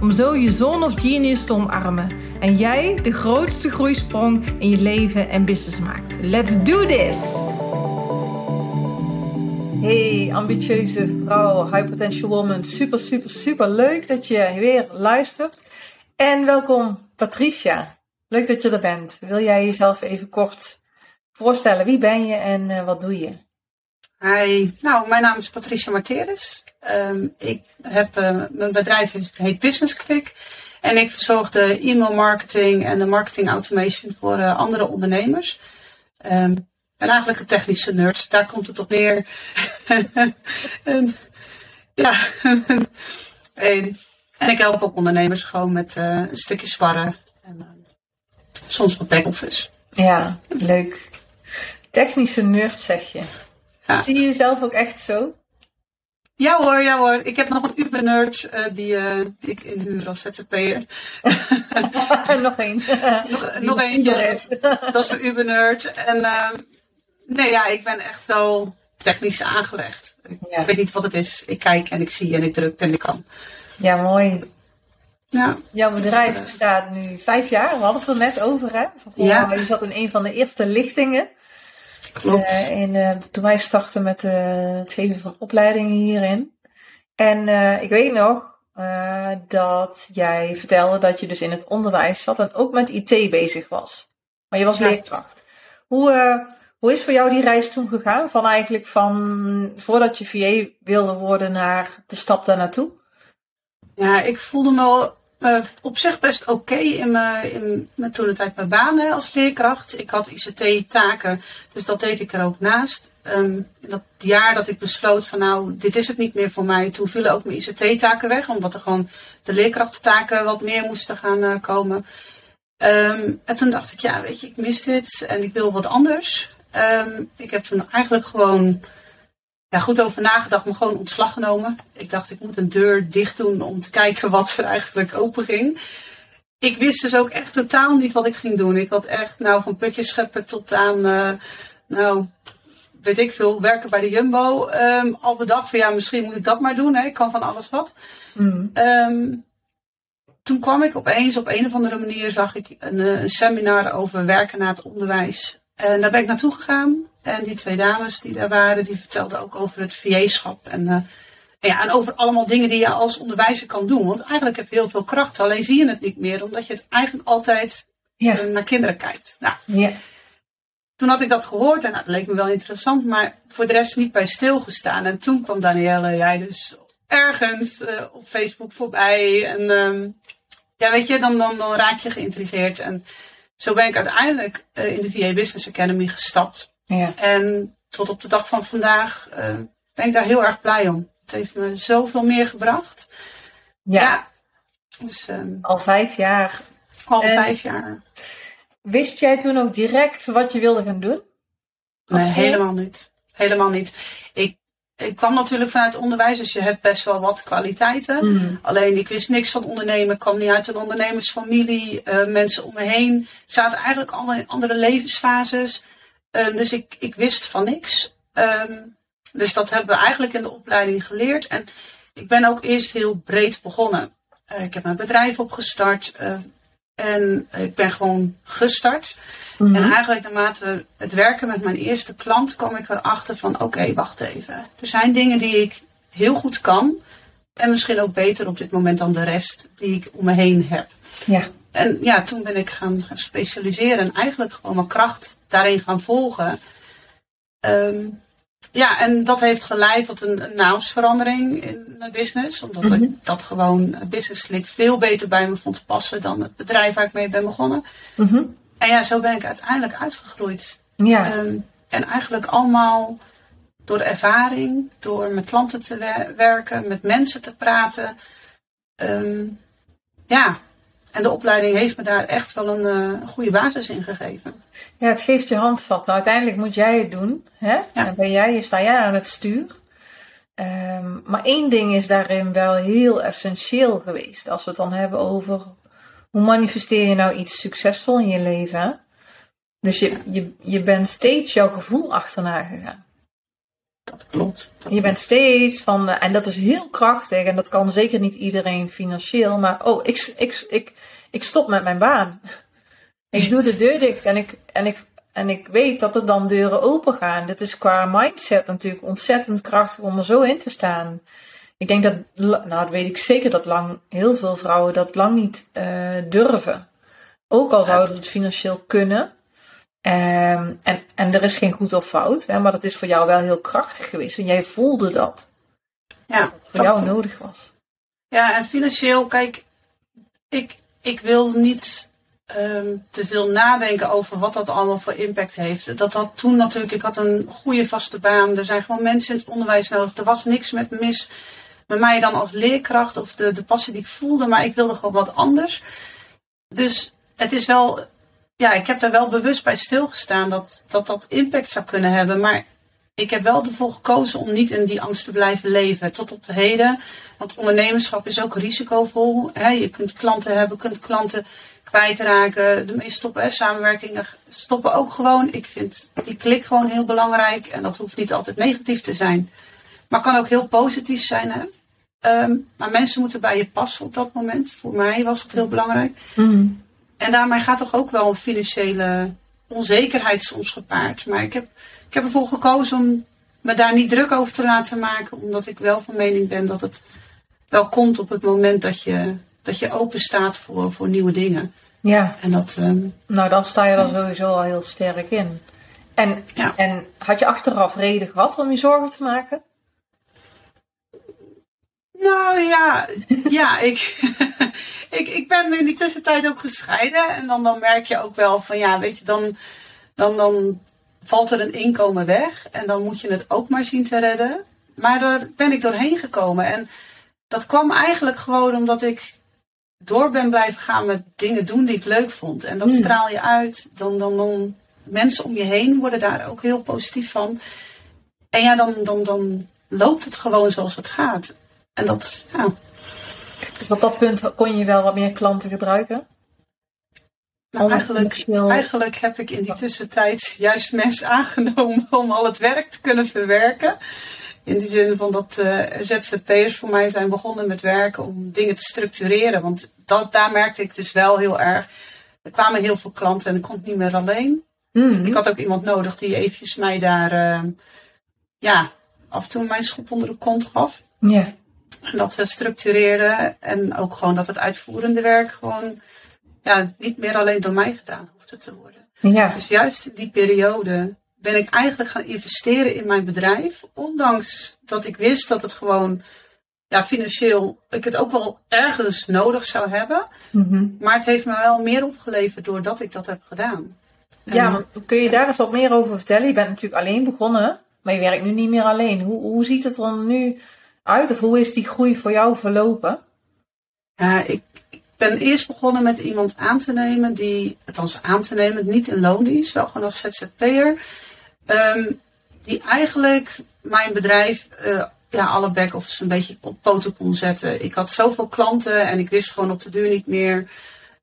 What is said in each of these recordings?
om zo je zone of genius te omarmen en jij de grootste groeisprong in je leven en business maakt. Let's do this! Hey, ambitieuze vrouw, high potential woman. Super, super, super leuk dat je weer luistert. En welkom Patricia. Leuk dat je er bent. Wil jij jezelf even kort voorstellen? Wie ben je en uh, wat doe je? Hi, nou, mijn naam is Patricia Marteris. Um, ik heb, uh, mijn bedrijf heet Business Click. En ik verzorg de e-mail marketing en de marketing automation voor uh, andere ondernemers. Ik ben eigenlijk een technische nerd, daar komt het op neer. en, ja, en, en, ik help ook ondernemers gewoon met uh, een stukje sparren. En soms wat back-office. Ja, leuk. Technische nerd zeg je. Ja. Zie je jezelf ook echt zo? Ja hoor, ja hoor. Ik heb nog een Uber-nerd uh, die, uh, die ik inhuur als ZZP'er. nog één. nog, nog eentje. Dat is voor Uber-nerd. En uh, nee, ja, ik ben echt wel technisch aangelegd. Ik weet niet wat het is. Ik kijk en ik zie en ik druk en ik kan. Ja, mooi. Ja. Jouw bedrijf bestaat nu vijf jaar. We hadden het er net over, hè? Ja. Je zat in een van de eerste lichtingen. Klopt. Uh, in, uh, toen wij startten met uh, het geven van opleidingen hierin. En ik weet nog dat jij vertelde dat je dus in het onderwijs zat en ook met IT bezig was. Maar je was ja. leerkracht. Hoe, hoe is voor jou die reis toen gegaan? Van eigenlijk van voordat je VA wilde worden naar de stap daar naartoe? Ja, ik voelde me uh, op zich best oké in mijn, mijn toen tijd mijn baan hè, als leerkracht. Ik had ICT-taken, dus dat deed ik er ook naast. Um, dat jaar dat ik besloot van nou, dit is het niet meer voor mij, toen vielen ook mijn ICT-taken weg, omdat er gewoon de leerkrachttaken wat meer moesten gaan uh, komen. Um, en toen dacht ik, ja, weet je, ik mis dit en ik wil wat anders. Um, ik heb toen eigenlijk gewoon ja, goed over nagedacht, maar gewoon ontslag genomen. Ik dacht, ik moet een deur dicht doen om te kijken wat er eigenlijk open ging. Ik wist dus ook echt totaal niet wat ik ging doen. Ik had echt, nou, van putjes scheppen tot aan, uh, nou, weet ik veel, werken bij de Jumbo. Um, al bedacht van, ja, misschien moet ik dat maar doen. Hè. Ik kan van alles wat. Mm. Um, toen kwam ik opeens, op een of andere manier zag ik een, eh, een seminar over werken na het onderwijs. En daar ben ik naartoe gegaan. En die twee dames die daar waren, die vertelden ook over het VA-schap. En, uh, ja, en over allemaal dingen die je als onderwijzer kan doen. Want eigenlijk heb je heel veel kracht, alleen zie je het niet meer, omdat je het eigenlijk altijd ja. uh, naar kinderen kijkt. Nou, ja. Toen had ik dat gehoord en nou, dat leek me wel interessant, maar voor de rest niet bij stilgestaan. En toen kwam Danielle, jij dus ergens uh, op Facebook voorbij. En um, ja, weet je, dan, dan, dan raak je geïntrigeerd. En zo ben ik uiteindelijk in de VA Business Academy gestapt. Ja. En tot op de dag van vandaag uh, ben ik daar heel erg blij om. Het heeft me zoveel meer gebracht. Ja. ja. Dus, um, al vijf jaar. Al en vijf jaar. Wist jij toen ook direct wat je wilde gaan doen? Nee, helemaal niet. Helemaal niet. Ik, ik kwam natuurlijk vanuit onderwijs, dus je hebt best wel wat kwaliteiten. Mm. Alleen ik wist niks van ondernemen. Ik kwam niet uit een ondernemersfamilie. Uh, mensen om me heen zaten eigenlijk al in andere levensfases. Um, dus ik, ik wist van niks. Um, dus dat hebben we eigenlijk in de opleiding geleerd. En ik ben ook eerst heel breed begonnen. Uh, ik heb mijn bedrijf opgestart. Uh, en ik ben gewoon gestart. Mm -hmm. En eigenlijk naarmate het werken met mijn eerste klant kwam ik erachter van oké, okay, wacht even. Er zijn dingen die ik heel goed kan. En misschien ook beter op dit moment dan de rest die ik om me heen heb. Ja. En ja, toen ben ik gaan, specialiseren en eigenlijk gewoon mijn kracht daarin gaan volgen. Um, ja, en dat heeft geleid tot een, een naamsverandering in mijn business. Omdat mm -hmm. ik dat gewoon Business Slick veel beter bij me vond passen dan het bedrijf waar ik mee ben begonnen. Mm -hmm. En ja, zo ben ik uiteindelijk uitgegroeid. Ja. Um, en eigenlijk allemaal door ervaring, door met klanten te wer werken, met mensen te praten. Um, ja, en de opleiding heeft me daar echt wel een goede basis in gegeven. Ja, het geeft je handvatten. Uiteindelijk moet jij het doen. Hè? Ja. Ben jij, sta jij aan het stuur. Ehm, maar één ding is daarin wel heel essentieel geweest. Als we het dan hebben over hoe manifesteer je nou iets succesvol in je leven. Dus je, je, je bent steeds jouw gevoel achterna gegaan. Dat klopt. je bent steeds van, en dat is heel krachtig en dat kan zeker niet iedereen financieel, maar oh, ik, ik, ik, ik stop met mijn baan. Ik doe de deur dicht en ik, en ik en ik weet dat er dan deuren open gaan. Dit is qua mindset natuurlijk ontzettend krachtig om er zo in te staan. Ik denk dat, nou dat weet ik zeker dat lang, heel veel vrouwen dat lang niet uh, durven. Ook al zouden het financieel kunnen. Um, en, en er is geen goed of fout, hè, maar dat is voor jou wel heel krachtig geweest. En jij voelde dat. Ja, dat voor jou nodig was. Ja, en financieel, kijk, ik, ik wil niet um, te veel nadenken over wat dat allemaal voor impact heeft. Dat had toen natuurlijk, ik had een goede vaste baan. Er zijn gewoon mensen in het onderwijs nodig. Er was niks met mis met mij dan als leerkracht of de, de passie die ik voelde, maar ik wilde gewoon wat anders. Dus het is wel, ja, ik heb daar wel bewust bij stilgestaan dat dat, dat impact zou kunnen hebben. Maar ik heb wel ervoor gekozen om niet in die angst te blijven leven. Tot op de heden. Want ondernemerschap is ook risicovol. Je kunt klanten hebben, kunt klanten kwijtraken. De meeste stoppen, samenwerkingen stoppen ook gewoon. Ik vind die klik gewoon heel belangrijk. En dat hoeft niet altijd negatief te zijn. Maar kan ook heel positief zijn. Hè? Ehm, maar mensen moeten bij je passen op dat moment. Voor mij was het heel belangrijk. Mhm. En daarmee gaat toch ook wel een financiële onzekerheid soms gepaard. Maar ik heb, ik heb ervoor gekozen om me daar niet druk over te laten maken. Omdat ik wel van mening ben dat het wel komt op het moment dat je dat je open staat voor, voor nieuwe dingen. Ja. En dat, ehm, nou, dan sta je er sowieso al heel sterk in. En, en had je achteraf reden gehad om je zorgen te maken? Nou ja, ja ik, ik, ik ben in die tussentijd ook gescheiden. En dan, dan merk je ook wel van ja, weet je, dan, dan, dan valt er een inkomen weg. En dan moet je het ook maar zien te redden. Maar daar ben ik doorheen gekomen. En dat kwam eigenlijk gewoon omdat ik door ben blijven gaan met dingen doen die ik leuk vond. En dat hmm. straal je uit. Dan, dan, dan mensen om je heen worden daar ook heel positief van. En ja, dan, dan, dan loopt het gewoon zoals het gaat. En dat, ja. Dus op dat punt kon je wel wat meer klanten gebruiken? Nou, eigenlijk, eigenlijk heb ik in die tussentijd juist mensen aangenomen om al het werk te kunnen verwerken. In die zin van dat uh, ZZP'ers voor mij zijn begonnen met werken om dingen te structureren. Want dat, daar merkte ik dus wel heel erg. Er kwamen heel veel klanten en ik kon het niet meer alleen. Mhm. Ik had ook iemand nodig die eventjes mij daar uh, ja, af en toe mijn schop onder de kont gaf. Ja. Dat ze structureerde en ook gewoon dat het uitvoerende werk gewoon ja, niet meer alleen door mij gedaan hoefde te worden. Ja. Dus juist in die periode ben ik eigenlijk gaan investeren in mijn bedrijf. Ondanks dat ik wist dat het gewoon ja, financieel ik het ook wel ergens nodig zou hebben. Mhm. Maar het heeft me wel meer opgeleverd doordat ik dat heb gedaan. Ja, maar kun je daar eens wat meer over vertellen? Je bent natuurlijk alleen begonnen, maar je werkt nu niet meer alleen. Hoe, hoe ziet het er nu uit hoe is die groei voor jou verlopen? Ja, ik, ben eerst begonnen met iemand aan te nemen die, althans aan te nemen, niet in loondienst, wel gewoon als ZZP'er. Um, die eigenlijk mijn bedrijf, uh, ja, alle back-office een beetje op poten kon zetten. Ik had zoveel klanten en ik wist gewoon op de duur niet meer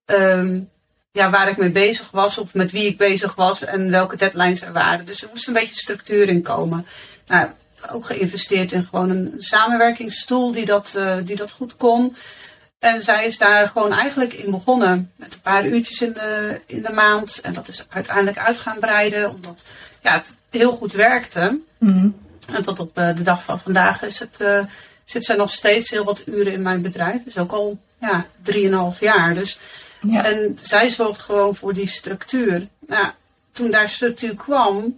um, ja, waar ik mee bezig was of met wie ik bezig was en welke deadlines er waren. Dus er moest een beetje structuur in komen. Nou, ook geïnvesteerd in gewoon een samenwerkingsstoel die dat, uh, die dat goed kon. En zij is daar gewoon eigenlijk in begonnen. Met een paar uurtjes in de, in de maand. En dat is uiteindelijk uit gaan breiden. Omdat ja, het heel goed werkte. Mhm. En tot op eh, de dag van vandaag is het, uh, zit zij nog steeds heel wat uren in mijn bedrijf. Dus ook al ja, drieënhalf jaar. Dus, ja. En zij zorgt gewoon voor die structuur. Nou, toen daar structuur kwam,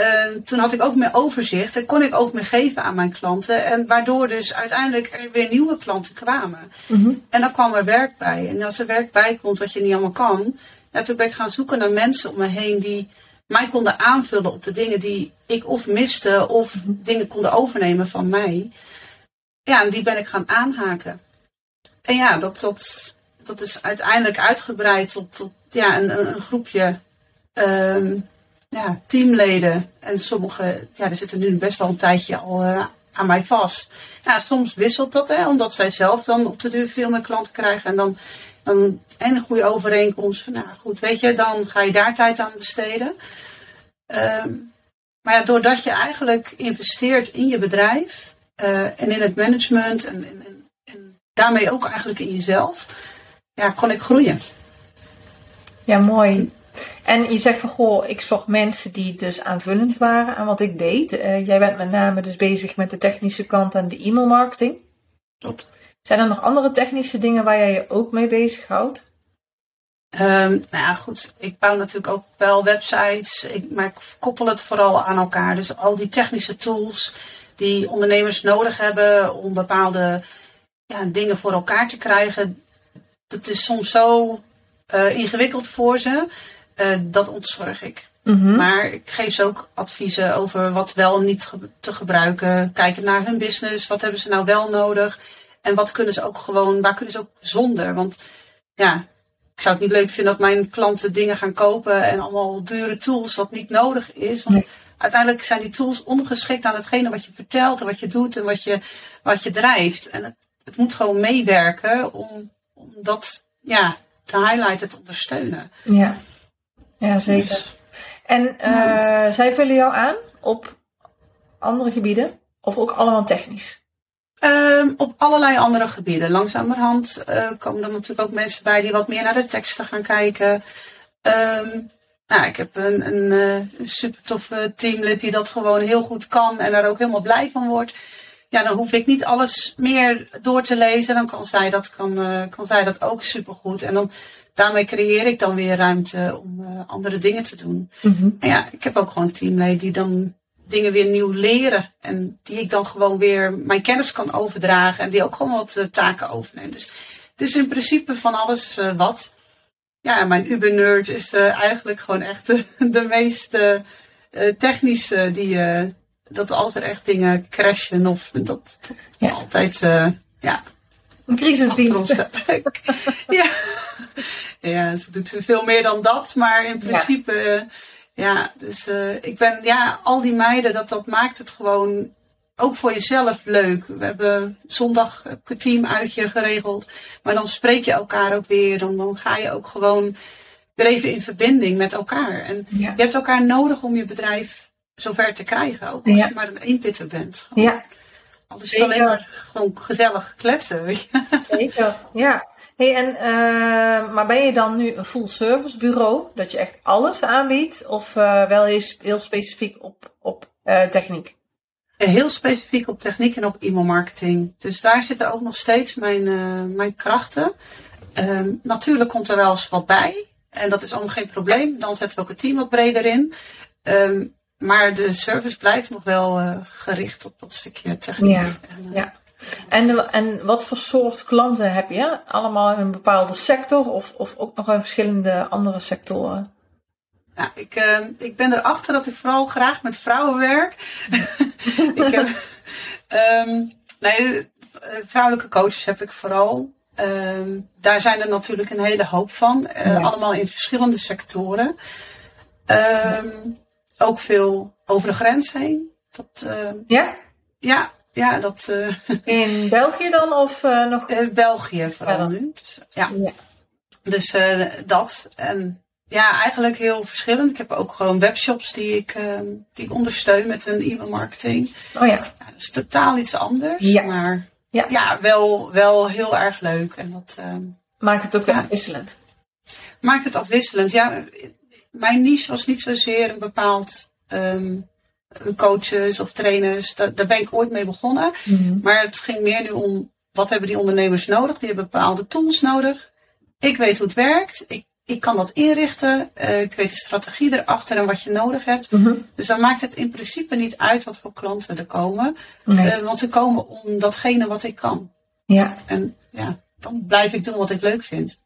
uh, toen had ik ook meer overzicht en kon ik ook meer geven aan mijn klanten. En waardoor dus uiteindelijk er weer nieuwe klanten kwamen. Mhm. En dan kwam er werk bij. En als er werk bij komt wat je niet allemaal kan, ja, toen ben ik gaan zoeken naar mensen om me heen die mij konden aanvullen op de dingen die ik of miste of dingen konden overnemen van mij. Ja, en die ben ik gaan aanhaken. En ja, dat, dat, dat is uiteindelijk uitgebreid tot, tot ja, een, een, groepje ehm, ja, teamleden. En sommige, ja, die zitten nu best wel een tijdje al uh, aan mij vast. Ja, soms wisselt dat, hè, omdat zij zelf dan op de deur veel meer klanten krijgen. En dan, dan en een goede overeenkomst. Nou goed, weet je, dan ga je daar tijd aan besteden. Um, maar ja, doordat je eigenlijk investeert in je bedrijf uh, en in het management en, en, en, daarmee ook eigenlijk in jezelf, ja, kon ik groeien. Ja, mooi. En je zegt van goh, ik zocht mensen die dus aanvullend waren aan wat ik deed. Uh, jij bent met name dus bezig met de technische kant en de e-mailmarketing. Klopt. Zijn er nog andere technische dingen waar jij je ook mee bezighoudt? Um, nou ja, goed. Ik bouw natuurlijk ook wel websites, ik, maar ik koppel het vooral aan elkaar. Dus al die technische tools die ondernemers nodig hebben om bepaalde ja, dingen voor elkaar te krijgen, dat is soms zo uh, ingewikkeld voor ze. Uh, dat ontzorg ik. Mm-hmm. Maar ik geef ze ook adviezen over wat wel en niet ge- te gebruiken. Kijken naar hun business. Wat hebben ze nou wel nodig? En wat kunnen ze ook gewoon, waar kunnen ze ook zonder? Want ja, ik zou het niet leuk vinden dat mijn klanten dingen gaan kopen en allemaal dure tools wat niet nodig is. Want uiteindelijk zijn die tools ongeschikt aan hetgene wat je vertelt en wat je doet en wat je, wat je drijft. En het, het moet gewoon meewerken om, om dat ja, te highlighten, te ondersteunen. Ja, ja zeker. Dus, en uh, ja. zij vullen jou aan op andere gebieden of ook allemaal technisch? Um, op allerlei andere gebieden. Langzamerhand uh, komen er natuurlijk ook mensen bij die wat meer naar de teksten gaan kijken. Um, nou, ik heb een, een, een super toffe teamlid die dat gewoon heel goed kan en daar ook helemaal blij van wordt. Ja, dan hoef ik niet alles meer door te lezen. Dan kan zij dat, kan, uh, kan zij dat ook supergoed. En dan, daarmee creëer ik dan weer ruimte om uh, andere dingen te doen. En ja, ik heb ook gewoon teamleden die dan dingen weer nieuw leren. En die ik dan gewoon weer mijn kennis kan overdragen. En die ook gewoon wat uh, taken overnemen. Dus het is in principe van alles uh, wat. Ja, mijn Uber-nerd is eigenlijk gewoon echt de, de meest technische. Die, dat als er echt dingen crashen of dat, dat ja. altijd, ja. Een crisisdienst. ja. ja, ze doet veel meer dan dat. Maar in principe... Ja. Ja, dus uh, ik ben, ja, al die meiden, dat, dat maakt het gewoon ook voor jezelf leuk. We hebben zondag een teamuitje geregeld, maar dan spreek je elkaar ook weer. Dan, dan ga je ook gewoon weer even in verbinding met elkaar. En ja. je hebt elkaar nodig om je bedrijf zover te krijgen, ook als ja. je maar een eenpitter bent. Gewoon. Ja. Alles is alleen maar gewoon gezellig kletsen, weet je. Zeker, ja. Hey, en, uh, maar ben je dan nu een full service bureau? Dat je echt alles aanbiedt? Of uh, wel heel, heel, specifiek op, op uh, techniek? Heel specifiek op techniek en op e-mailmarketing. Dus daar zitten ook nog steeds mijn, mijn krachten. Um, natuurlijk komt er wel eens wat bij. En dat is allemaal geen probleem. Dan zetten we ook het team wat breder in. Um, maar de service blijft nog wel gericht op dat stukje techniek. Ja, en, ja. En, en wat voor soort klanten heb je? Allemaal in een bepaalde sector of, of ook nog in verschillende andere sectoren? Ja, ik, uh, ik ben erachter dat ik vooral graag met vrouwen werk. ik heb, um, nee, vrouwelijke coaches heb ik vooral. Um, daar zijn er natuurlijk een hele hoop van. Uh, ja. Allemaal in verschillende sectoren. Um, ook veel over de grens heen. Uh, ja? Ja, ja, dat. Uh, in België dan of uh, nog? Uh, België vooral ja. nu. Dus, ja. ja. Dus dat. En ja, eigenlijk heel verschillend. Ik heb ook gewoon webshops die ik, die ik ondersteun met een e-mail marketing. Oh ja. ja. Dat is totaal iets anders. Ja. Maar ja, ja wel, wel heel erg leuk. En dat, Maakt het ook afwisselend? Maakt het afwisselend. Ja, mijn niche was niet zozeer een bepaald. Um, coaches of trainers. Daar, daar ben ik ooit mee begonnen. Mm-hmm. Maar het ging meer nu om wat hebben die ondernemers nodig? Die hebben bepaalde tools nodig. Ik weet hoe het werkt. Ik, ik kan dat inrichten. Uh, ik weet de strategie erachter en wat je nodig hebt. Mm-hmm. Dus dan maakt het in principe niet uit wat voor klanten er komen. Nee. Uh, want ze komen om datgene wat ik kan. Ja. En ja, dan blijf ik doen wat ik leuk vind.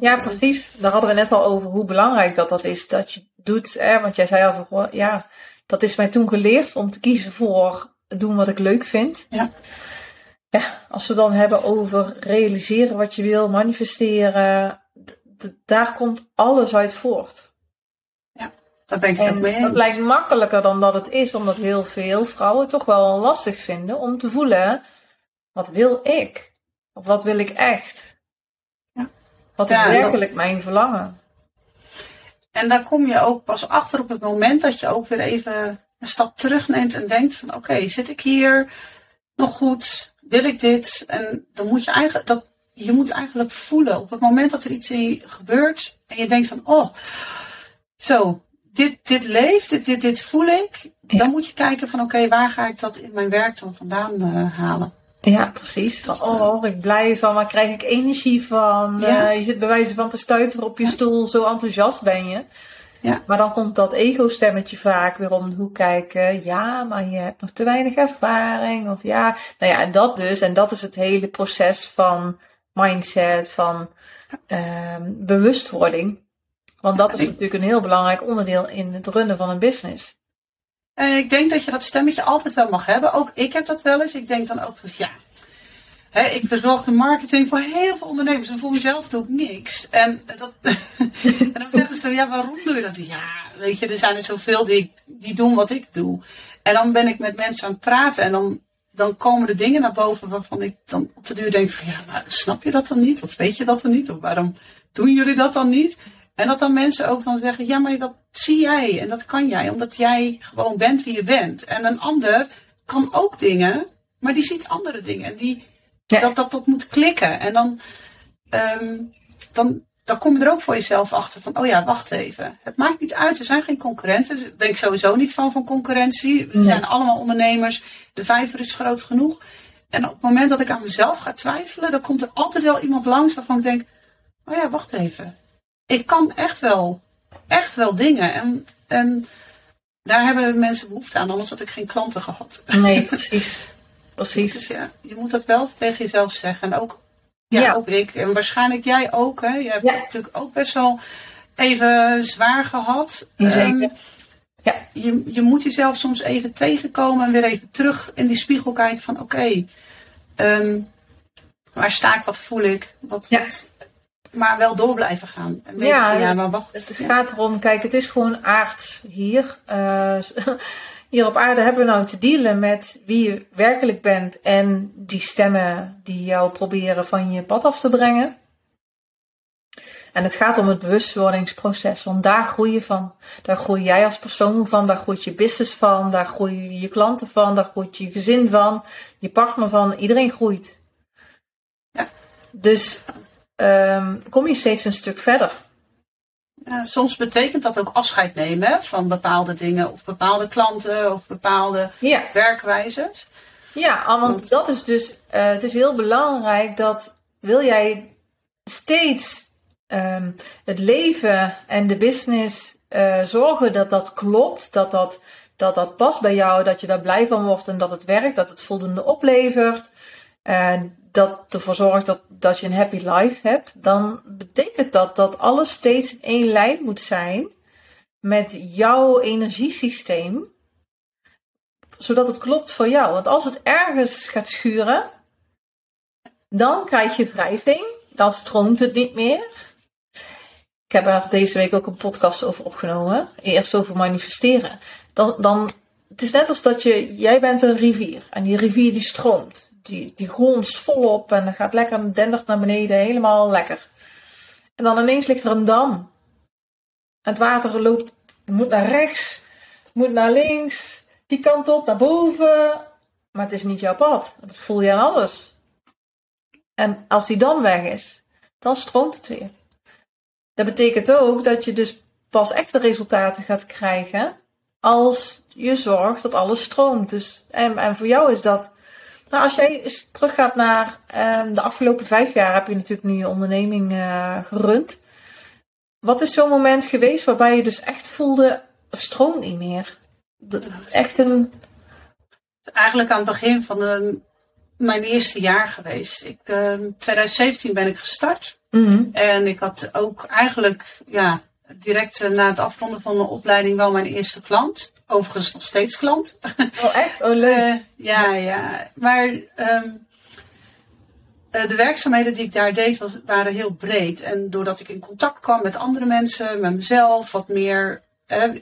Ja, precies. Daar hadden we net al over hoe belangrijk dat dat is dat je doet. Hè? Want jij zei al van, ja, dat is mij toen geleerd om te kiezen voor doen wat ik leuk vind. Ja. ja, als we dan hebben over realiseren wat je wil, manifesteren, daar komt alles uit voort. Ja, daar ben ik het ook mee eens. Het lijkt makkelijker dan dat het is, omdat heel veel vrouwen toch wel lastig vinden om te voelen, wat wil ik? Of wat wil ik echt? Ja. Wat is werkelijk mijn verlangen? En daar kom je ook pas achter op het moment dat je ook weer even een stap terugneemt en denkt van oké, zit ik hier nog goed? Wil ik dit? En dan moet je eigenlijk, dat, je moet eigenlijk voelen op het moment dat er iets in je gebeurt en je denkt van oh, zo, dit, dit leeft, dit, dit, dit voel ik. Dan moet je kijken van oké, waar ga ik dat in mijn werk dan vandaan uh, halen? Ja, precies. Van, oh, ik blij van, waar krijg ik energie van? Ja. Uh, je zit bij wijze van te stuiteren op je stoel, zo enthousiast ben je. Ja. Maar dan komt dat ego-stemmetje vaak weer om de hoek kijken. Ja, maar je hebt nog te weinig ervaring. Of ja, nou ja, en dat dus. En dat is het hele proces van mindset, van uh, bewustwording. Want dat is natuurlijk een heel belangrijk onderdeel in het runnen van een business. En ik denk dat je dat stemmetje altijd wel mag hebben. Ook ik heb dat wel eens. Ik denk dan ook van ja. Ik verzorg de marketing voor heel veel ondernemers en voor mezelf doe ik niks. En, dat, en dan zeggen ze, ja, waarom doe je dat? Ja, weet je, er zijn er zoveel die, die doen wat ik doe. En dan ben ik met mensen aan het praten en dan, dan komen er dingen naar boven waarvan ik dan op de duur denk van ja, maar snap je dat dan niet? Of weet je dat dan niet? Of waarom doen jullie dat dan niet? En dat dan mensen ook dan zeggen, ja, maar dat zie jij en dat kan jij, omdat jij gewoon bent wie je bent. En een ander kan ook dingen, maar die ziet andere dingen. En die, dat dat op moet klikken. En dan, um, dan, dan kom je er ook voor jezelf achter van, oh ja, wacht even. Het maakt niet uit, er zijn geen concurrenten. Daar ben ik sowieso niet van, van concurrentie. We zijn allemaal ondernemers. De vijver is groot genoeg. En op het moment dat ik aan mezelf ga twijfelen, dan komt er altijd wel iemand langs waarvan ik denk, oh ja, wacht even ik kan echt wel, echt wel dingen. En, en daar hebben mensen behoefte aan, anders had ik geen klanten gehad. Nee, precies. Precies. Dus ja, je moet dat wel tegen jezelf zeggen. En ook, ja, ook ik. En waarschijnlijk jij ook. Hè? Je hebt ja. natuurlijk ook best wel even zwaar gehad. Zeker. Um, ja. je, je moet jezelf soms even tegenkomen en weer even terug in die spiegel kijken van oké, okay, um, waar sta ik, wat voel ik, wat, ja maar wel door blijven gaan. En ja, ja, maar wacht. Het gaat erom, kijk, het is gewoon aards hier. Uh, hier op aarde hebben we nou te dealen met wie je werkelijk bent en die stemmen die jou proberen van je pad af te brengen. En het gaat om het bewustwordingsproces, want daar groei je van. Daar groei jij als persoon van, daar groeit je business van, daar groeien je klanten van, daar groeit je gezin van, je partner van, iedereen groeit. Ja. Dus um, kom je steeds een stuk verder. Ja, soms betekent dat ook afscheid nemen van bepaalde dingen of bepaalde klanten of bepaalde ja. werkwijzes. Ja, want, dat is dus, uh, het is heel belangrijk dat wil jij steeds um, het leven en de business uh, zorgen dat dat klopt, dat dat, dat dat past bij jou, dat je daar blij van wordt en dat het werkt, dat het voldoende oplevert. En dat ervoor zorgt dat, dat je een happy life hebt, dan betekent dat dat alles steeds in één lijn moet zijn met jouw energiesysteem, zodat het klopt voor jou. Want als het ergens gaat schuren, dan krijg je wrijving, dan stroomt het niet meer. Ik heb er deze week ook een podcast over opgenomen, eerst over manifesteren. Dan, dan, het is net als dat je, jij bent een rivier en die rivier die stroomt die, die gonst volop en gaat lekker dendert naar beneden, helemaal lekker. En dan ineens ligt er een dam. En het water loopt, moet naar rechts, moet naar links, die kant op, naar boven. Maar het is niet jouw pad. Dat voel je aan alles. En als die dam weg is, dan stroomt het weer. Dat betekent ook dat je dus pas echte resultaten gaat krijgen als je zorgt dat alles stroomt. Dus, en, en voor jou is dat nou, als jij eens teruggaat naar uh, de afgelopen vijf jaar, heb je natuurlijk nu je onderneming uh, gerund. Wat is zo'n moment geweest waarbij je dus echt voelde, stroom niet meer? echt een... Eigenlijk aan het begin van de, mijn eerste jaar geweest. Ik, uh, ehm, 2017 ben ik gestart. Mm En ik had ook eigenlijk, ja, direct eh, na het afronden van de opleiding wel mijn eerste klant. Overigens nog steeds klant. Oh, echt? Oh, leuk. Uh, ja, ja. Maar um, de werkzaamheden die ik daar deed was, waren heel breed. En doordat ik in contact kwam met andere mensen, met mezelf, wat meer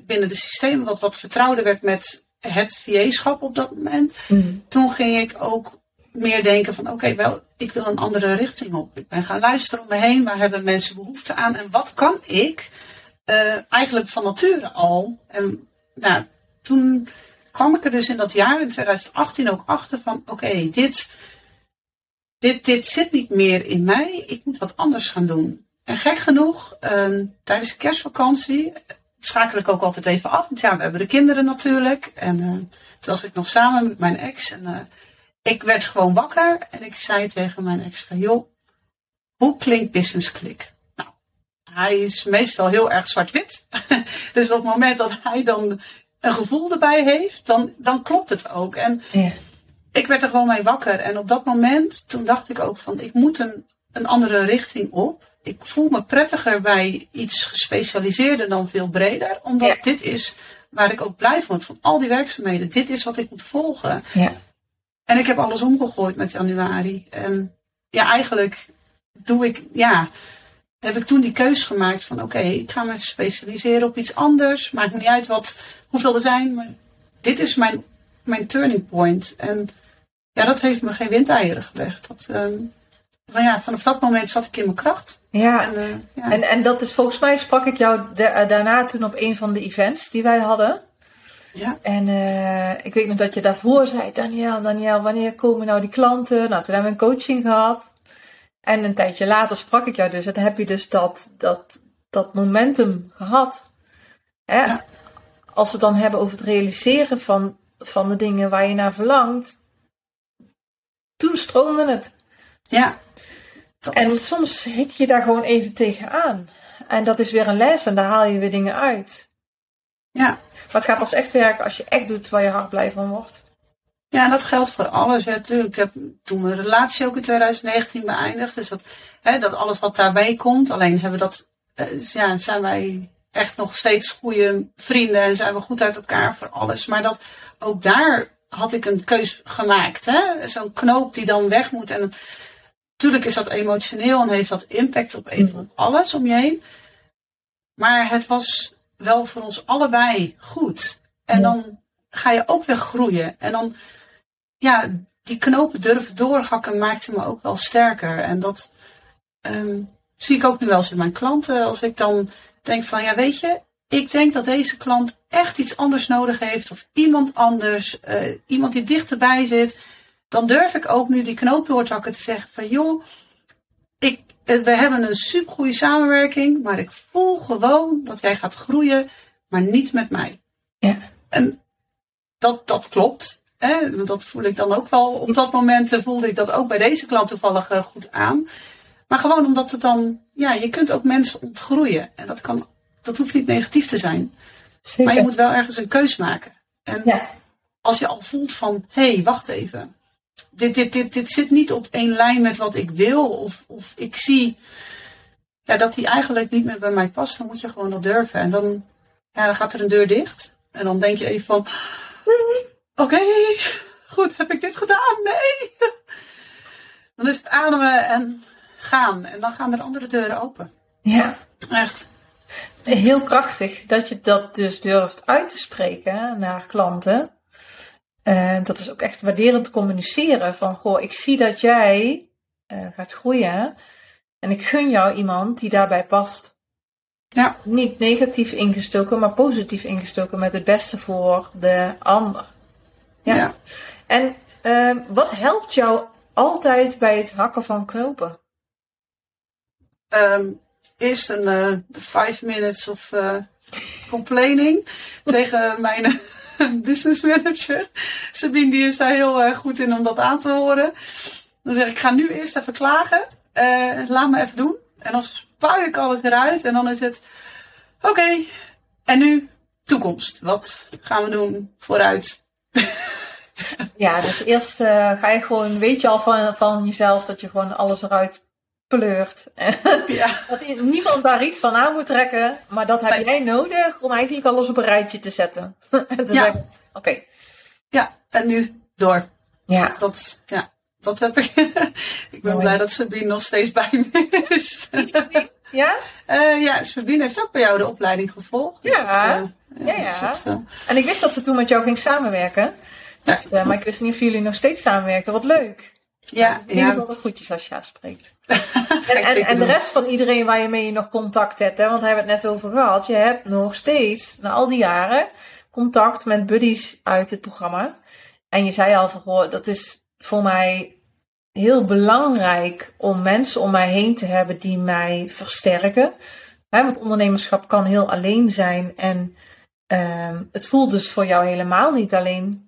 binnen de systemen, wat, wat vertrouwder werd met het VA-schap op dat moment. Mm. Toen ging ik ook meer denken van oké, wel, ik wil een andere richting op. Ik ben gaan luisteren om me heen, waar hebben mensen behoefte aan en wat kan ik uh, eigenlijk van nature al. En nou, toen kwam ik er dus in dat jaar, in 2018, ook achter van oké, dit, dit, dit zit niet meer in mij, ik moet wat anders gaan doen. En gek genoeg, uh, tijdens de kerstvakantie schakel ik ook altijd even af. Want ja, we hebben de kinderen natuurlijk. En uh, toen was ik nog samen met mijn ex. En ik werd gewoon wakker. En ik zei tegen mijn ex van, joh, hoe klinkt business click? Hij is meestal heel erg zwart-wit. dus op het moment dat hij dan een gevoel erbij heeft, dan, dan klopt het ook. En ja. ik werd er gewoon mee wakker. En op dat moment, toen dacht ik ook van, ik moet een, een andere richting op ik voel me prettiger bij iets gespecialiseerder dan veel breder. Omdat dit is waar ik ook blij van van al die werkzaamheden. Dit is wat ik moet volgen. Ja. En ik heb alles omgegooid met januari. En ja, eigenlijk doe ik, ja, heb ik toen die keus gemaakt van oké, ik ga me specialiseren op iets anders. Maakt niet uit wat, hoeveel er zijn, maar dit is mijn, mijn turning point. En ja, dat heeft me geen windeieren gelegd. Dat, um, van ja, vanaf dat moment zat ik in mijn kracht. Ja, en, uh, ja. en, en dat is volgens mij sprak ik jou eh, daarna toen op een van de events die wij hadden. Ja. En uh, ik weet nog dat je daarvoor zei, Daniel, Daniel, wanneer komen nou die klanten? Nou, toen hebben we een coaching gehad. En een tijdje later sprak ik jou dus. En heb je dus dat, dat, dat momentum gehad. Hè? Ja. Als we het dan hebben over het realiseren van, van de dingen waar je naar verlangt. Toen stroomde het. Ja, en soms hik je daar gewoon even tegenaan. En dat is weer een les en daar haal je weer dingen uit. Ja. Maar het gaat pas echt werken als je echt doet waar je hart blij van wordt. Ja, dat geldt voor alles. Natuurlijk. Ik heb toen mijn relatie ook in 2019 beëindigd. Dus dat, hè, dat alles wat daarbij komt. Alleen hebben dat, uh, ja, zijn wij echt nog steeds goede vrienden en zijn we goed uit elkaar voor alles. Maar dat ook daar had ik een keus gemaakt. Zo'n knoop die dan weg moet. En Tuurlijk is dat emotioneel en heeft dat impact op even alles om je heen. Maar het was wel voor ons allebei goed. En dan ga je ook weer groeien. En dan, ja, die knopen durven doorhakken maakte me ook wel sterker. En dat um, zie ik ook nu wel eens in mijn klanten. Als ik dan denk van, ja, weet je, ik denk dat deze klant echt iets anders nodig heeft. Of iemand anders, uh, iemand die dichterbij zit dan durf ik ook nu die knoop doortakken te zeggen van joh, ik, eh, we hebben een super goede samenwerking, maar ik voel gewoon dat jij gaat groeien, maar niet met mij. Ja. En dat, dat klopt. Hè? Dat voel ik dan ook wel. Op dat moment eh, voelde ik dat ook bij deze klant toevallig eh, goed aan. Maar gewoon omdat het dan, ja, je kunt ook mensen ontgroeien. En dat kan, dat hoeft niet negatief te zijn. Zeker. Maar je moet wel ergens een keus maken. En ja. als je al voelt van, hé, hey, wacht even dit, dit, dit, dit zit niet op één lijn met wat ik wil. Of, of ik zie ja, dat die eigenlijk niet meer bij mij past. Dan moet je gewoon dat durven. En dan, ja, dan gaat er een deur dicht. En dan denk je even van, oké, goed, heb ik dit gedaan? Nee. Dan is het ademen en gaan. En dan gaan er andere deuren open. Ja. Echt. Heel krachtig dat je dat dus durft uit te spreken naar klanten. Uh, dat is ook echt waarderend communiceren. Van, goh, ik zie dat jij uh, gaat groeien. En ik gun jou iemand die daarbij past. Ja. Niet negatief ingestoken, maar positief ingestoken met het beste voor de ander. Ja. ja. En uh, wat helpt jou altijd bij het hakken van knopen? Um, eerst een five minutes of complaining tegen mijn business manager. Sabine die is daar heel goed in om dat aan te horen. Dan zeg ik, ik ga nu eerst even klagen. Laat me even doen. En dan spuig ik alles eruit. En dan is het, oké, en nu toekomst. Wat gaan we doen vooruit? Ja, dus eerst uh, ga je gewoon, weet je al van, van jezelf dat je gewoon alles eruit pleurt. Ja. dat niemand daar iets van aan moet trekken. Maar dat heb jij nodig om eigenlijk alles op een rijtje te zetten. te ja. Oké. Ja, en nu door. Ja. Dat, ja. dat heb ik. ik ben blij dat Sabine nog steeds bij me is. Ja? Uh, ja, Sabine heeft ook bij jou de opleiding gevolgd. Dus ja. Uh, ja, ja. ja. en ik wist dat ze toen met jou ging samenwerken. Dus, uh, maar ik wist niet of jullie nog steeds samenwerken. Wat leuk. Ja, in ieder geval de groetjes als je haar spreekt. en, en, en, de rest van iedereen waar je mee nog contact hebt, hè, want daar hebben we het net over gehad. Je hebt nog steeds, na al die jaren, contact met buddies uit het programma. En je zei al van, dat is voor mij heel belangrijk om mensen om mij heen te hebben die mij versterken. Hè, want ondernemerschap kan heel alleen zijn en uh, het voelt dus voor jou helemaal niet alleen.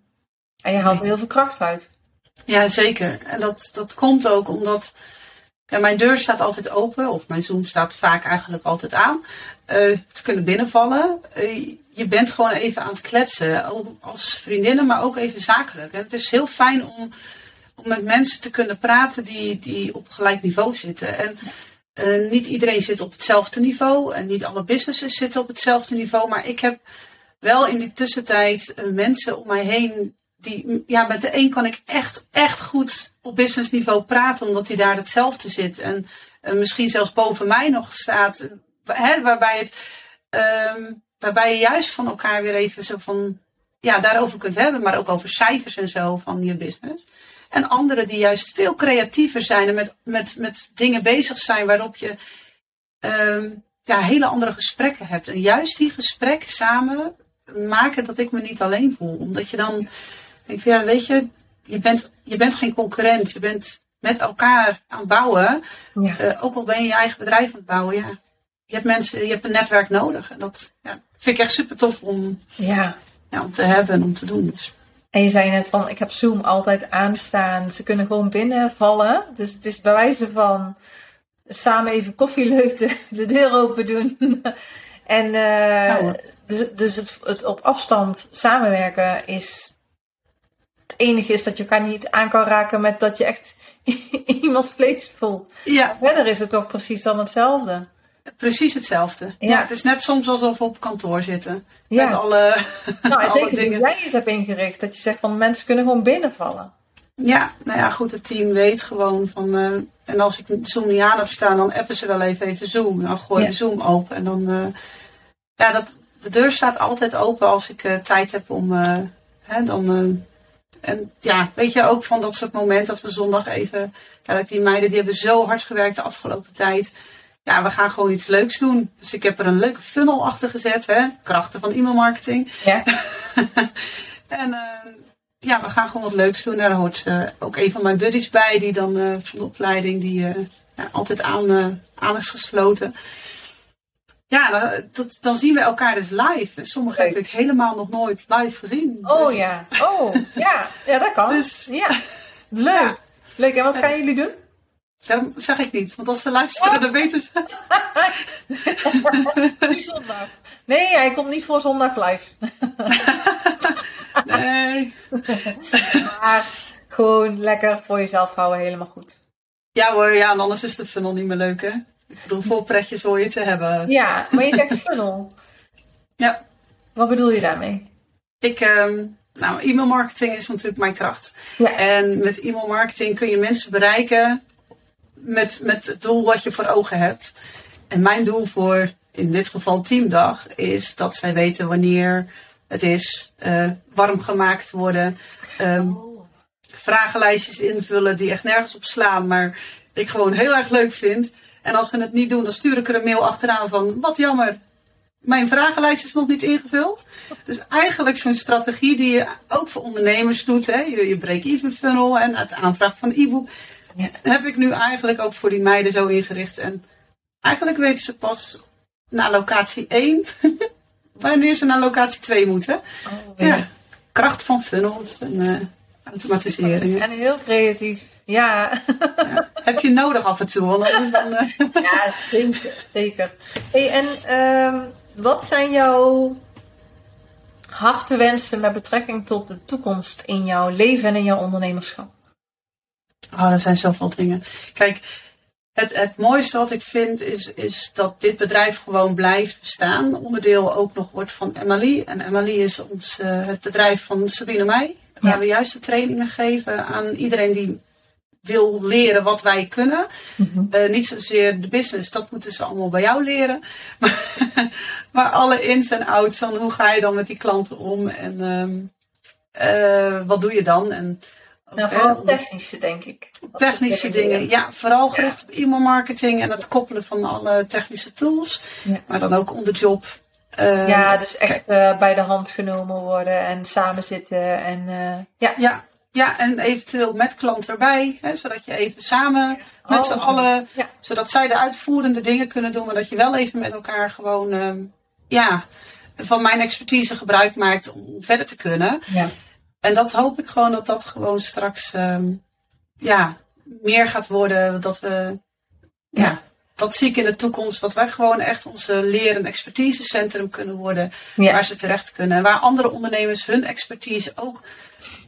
En je haalt er heel veel kracht uit. Ja, zeker. En dat, dat komt ook omdat ja, mijn deur staat altijd open, of mijn Zoom staat vaak eigenlijk altijd aan. Uh, ze kunnen binnenvallen. Uh, je bent gewoon even aan het kletsen, als vriendinnen, maar ook even zakelijk. En het is heel fijn om, om met mensen te kunnen praten die, die op gelijk niveau zitten. En uh, niet iedereen zit op hetzelfde niveau en niet alle businesses zitten op hetzelfde niveau. Maar ik heb wel in die tussentijd mensen om mij heen die, ja, met de een kan ik echt, echt goed op businessniveau praten, omdat hij daar hetzelfde zit. En uh, misschien zelfs boven mij nog staat, hè, waarbij, het, um, waarbij je juist van elkaar weer even zo van, ja, daarover kunt hebben, maar ook over cijfers en zo van je business. En anderen die juist veel creatiever zijn en met, met, met dingen bezig zijn waarop je um, ja, hele andere gesprekken hebt. En juist die gesprekken samen maken dat ik me niet alleen voel. Omdat je dan ik vind, ja, weet je, je bent, je bent geen concurrent. Je bent met elkaar aan het bouwen. Ja. Uh, ook al ben je je eigen bedrijf aan het bouwen. Ja. Je hebt mensen, je hebt een netwerk nodig. En dat ja, vind ik echt super tof om, ja. Ja, om te hebben en om te doen. Dus. En je zei net van, ik heb Zoom altijd aanstaan. Ze kunnen gewoon binnenvallen. Dus het is bij wijze van samen even koffieleuten, de deur open doen. en uh, dus, dus het, het op afstand samenwerken is het enige is dat je elkaar niet aan kan raken met dat je echt iemands vlees voelt. Ja. Verder is het toch precies dan hetzelfde. Precies hetzelfde. Ja. het is net soms alsof we op kantoor zitten. Ja. Met alle, nou, alle zeker dingen. jij het hebt ingericht. Dat je zegt van mensen kunnen gewoon binnenvallen. Ja, nou ja, goed. Het team weet gewoon van... Uh, en als ik Zoom niet aan heb staan, dan appen ze wel even, even Zoom. Dan gooi je Zoom open. En dan... Uh, ja, dat, de deur staat altijd open als ik uh, tijd heb om... Hè, dan en ja, weet je ook van dat soort momenten dat we zondag even. Ja, die meiden die hebben zo hard gewerkt de afgelopen tijd. Ja, we gaan gewoon iets leuks doen. Dus ik heb er een leuke funnel achter gezet. Hè? Krachten van e-mailmarketing. Ja. en uh, ja, we gaan gewoon wat leuks doen. Daar hoort uh, ook een van mijn buddies bij. Die dan uh, van de opleiding die ja, altijd aan, aan is gesloten. Ja, dat, dan zien we elkaar dus live. Sommige heb ik helemaal nog nooit live gezien. Oh dus- ja, oh ja, ja dat kan. Dus, ja, leuk. Leuk, en wat gaan jullie doen? Dat zeg ik niet, want als ze luisteren, oh. dan weten ze. nu zondag. Nee, hij komt niet voor zondag live. nee. maar gewoon lekker voor jezelf houden, helemaal goed. Ja hoor, ja, en anders is de funnel niet meer leuk hè. Ik bedoel, vol pretjes hoor je te hebben. Ja, maar je zegt funnel. ja. Wat bedoel je daarmee? Ik, um, nou, e-mailmarketing is natuurlijk mijn kracht. Ja. En met e-mailmarketing kun je mensen bereiken met, met het doel wat je voor ogen hebt. En mijn doel voor, in dit geval Teamdag, is dat zij weten wanneer het is, uh, warm gemaakt worden, um, oh. vragenlijstjes invullen die echt nergens op slaan, maar ik gewoon heel erg leuk vind. En als ze het niet doen, dan stuur ik er een mail achteraan van wat jammer, mijn vragenlijst is nog niet ingevuld. Dus eigenlijk zo'n strategie die je ook voor ondernemers doet. Hè? Je, je break-even funnel en het aanvraag van e-book. Ja. Heb ik nu eigenlijk ook voor die meiden zo ingericht. En eigenlijk weten ze pas naar locatie 1 wanneer ze naar locatie 2 moeten. Oh, ja. Kracht van funnels en uh, automatisering. En heel creatief. Ja. ja. Heb je nodig af en toe, dan... Uh... Ja, zeker. zeker. Hey, en uh, wat zijn jouw wensen met betrekking tot de toekomst in jouw leven en in jouw ondernemerschap? Oh, er zijn zoveel dingen. Kijk, het, het mooiste wat ik vind is, is dat dit bedrijf gewoon blijft bestaan. Onderdeel ook nog wordt van Emily. En Emily is ons, uh, het bedrijf van Sabine Meij. Waar we juist de trainingen geven aan iedereen die wil leren wat wij kunnen. Mhm. Eh, niet zozeer de business, dat moeten ze allemaal bij jou leren. Maar, maar alle ins en outs van hoe ga je dan met die klanten om en ehm, eh, wat doe je dan? En, Nou, vooral technische, denk ik. Technische dingen. Ja, vooral gericht op e-mailmarketing en het koppelen van alle technische tools. Ja. Maar dan ook on the job. Eh, Ja, dus echt bij de hand genomen worden en samen zitten. En ja, Ja, ja, en eventueel met klant erbij. Hè, zodat je even samen met Oh, z'n allen, ja. zodat zij de uitvoerende dingen kunnen doen, maar dat je wel even met elkaar gewoon, ehm, ja, van mijn expertise gebruik maakt om verder te kunnen. ja. En dat hoop ik gewoon dat dat gewoon straks, ehm, ja, meer gaat worden. Dat we, ja. Ja. dat zie ik in de toekomst. Dat wij gewoon echt onze leer- en expertisecentrum kunnen worden. Waar ze terecht kunnen. En waar andere ondernemers hun expertise ook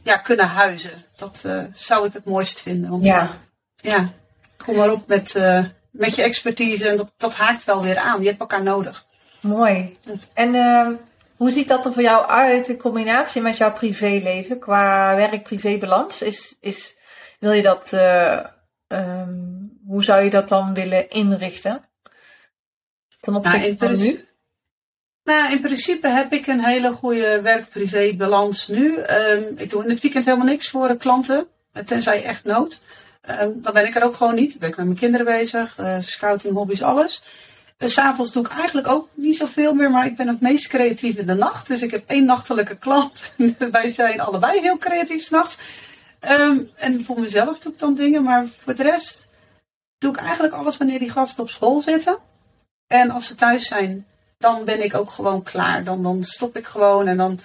ja, kunnen huizen. Dat eh, zou ik het mooist vinden. Want ja. ja, kom maar op met, eh, met je expertise. En dat, dat haakt wel weer aan. Je hebt elkaar nodig. Mooi. En ehm, hoe ziet dat er voor jou uit in combinatie met jouw privéleven qua werk-privé-balans? Is, is, wil je dat, eh, ehm, hoe zou je dat dan willen inrichten? Ten opzichte Nou, van nu? Nou, in principe heb ik een hele goede werk-privé balans nu. Ehm, ik doe in het weekend helemaal niks voor de klanten. eh, Tenzij echt nood. Ehm, dan ben ik er ook gewoon niet. Dan ben ik met mijn kinderen bezig. eh, scouting, hobby's, alles. En S'avonds doe ik eigenlijk ook niet zoveel meer. Maar ik ben het meest creatief in de nacht. Dus ik heb één nachtelijke klant. Wij zijn allebei heel creatief s'nachts. Ehm en voor mezelf doe ik dan dingen. Maar voor de rest doe ik eigenlijk alles wanneer die gasten op school zitten. En als ze thuis zijn, dan ben ik ook gewoon klaar. Dan, dan stop ik gewoon en dan